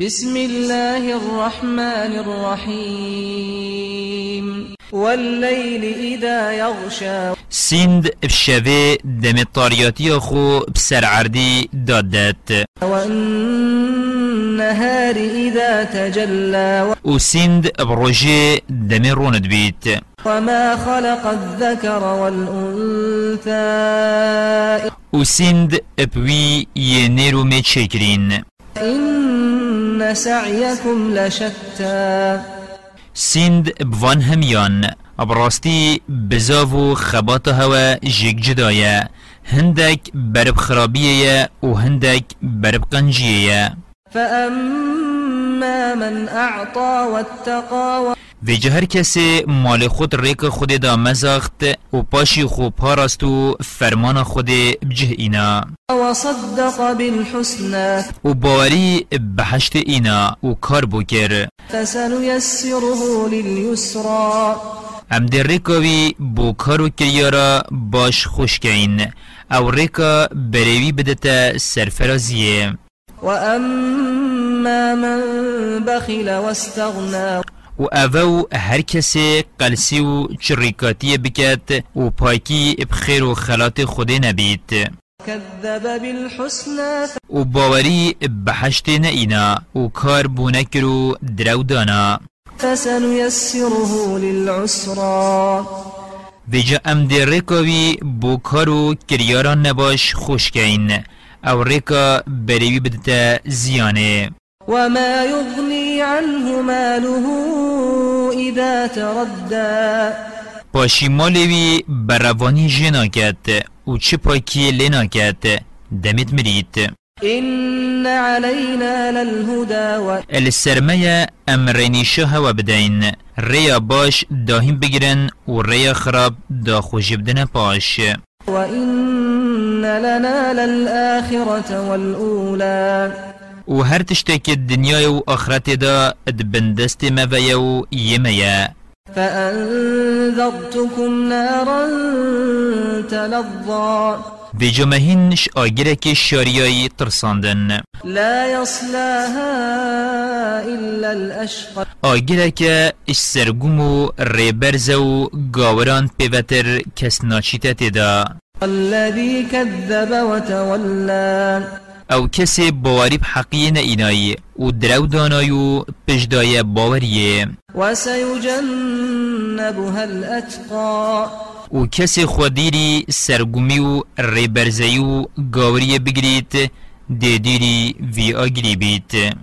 بسم الله الرحمن الرحيم. والليل إذا يغشى. سند بشوه دم طارياتي خو بسر عردي دادت. والنهار إذا تجلى. و سند بروجي دم روند بيت وما خلق الذكر والأنثى. و سند بوي ينيرو ميت شكرين إن سعيكم لشتى سند بوان هميان براستي بزاو خبات هوا جيك جدايا هندك برب خرابية و هندك برب قنجية فأما من واتقى و هر کسی مال خود ریک خود دا مزاخت و پاشی خو پاراستو فرمان خود بجه اینا. وصدق بالحسنى. و باوری بحشت اینا و کار بکر. فسنيسره لليسرى ام در ریکاوی بو کارو کریارا باش خوش کین او ریکا بریوی بدتا سرفرازیه. وأما من بخل واستغنى و اوو هر کسی قلسی و چریکاتی بکت و پاکی بخیر و خلات خود نبید كذب بالحسنى و باوری بحشت نئینا و کار بونکر و درو دانا فسنيسره للعسرى. ویجا ام دی ریکاوی بو کارو کریاران نباش خوشکین او ریکا بریوی بدتا زیانه وما يغني عنه ماله إذا تردى. پاشی مالوی بروانی جناکت و چه پاکی لناکت دمت مرید. إن علينا للهدى و... السرمية امرينيشا هوا بدين ريا باش داهم بگرن و ريا خراب دا خوش بدن باش وإن لنا للآخرة والأولى. و هر تشتك الدنيا و آخرت دا ادبندست مبايا و يميا فأنذرتكم نارا تلظى. بجمهنش آگرك شارياي ترساندن لا يصلاها إلا الأشقى. آگرك اش سرگومو ریبرزو گاوران پیوتر کس ناچیتت دا الذي كذب وتولى. أو کسی باوری بحقی اینایی. و درو دانایو پجدای باوریه. وسيجنبها الأتقى. و کسی خودیری سرگومی و ریبرزی و گاوری بگرید دیدیری وی آگری بیت.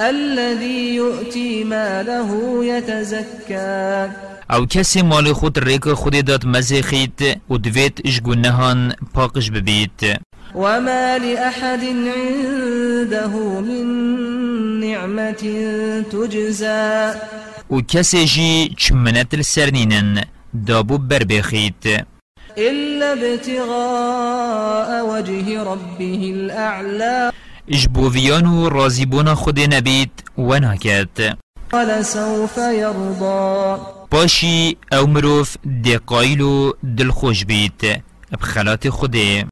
الذي يؤتي ماله يتزكى. أو کسی مال خود ریک خود داد مزخید و دویت اشگونهان پاقش ببیت. وما لأحد عنده من نعمة تجزى و کسی جی چمنت السرنینن دابو بر بخید إلا ابتغاء وجه ربه الأعلى. رازیبون خود نبید و ناکد ولسوف يرضى. باشی أو مروف دقایل و دلخوش بید بخلات خوده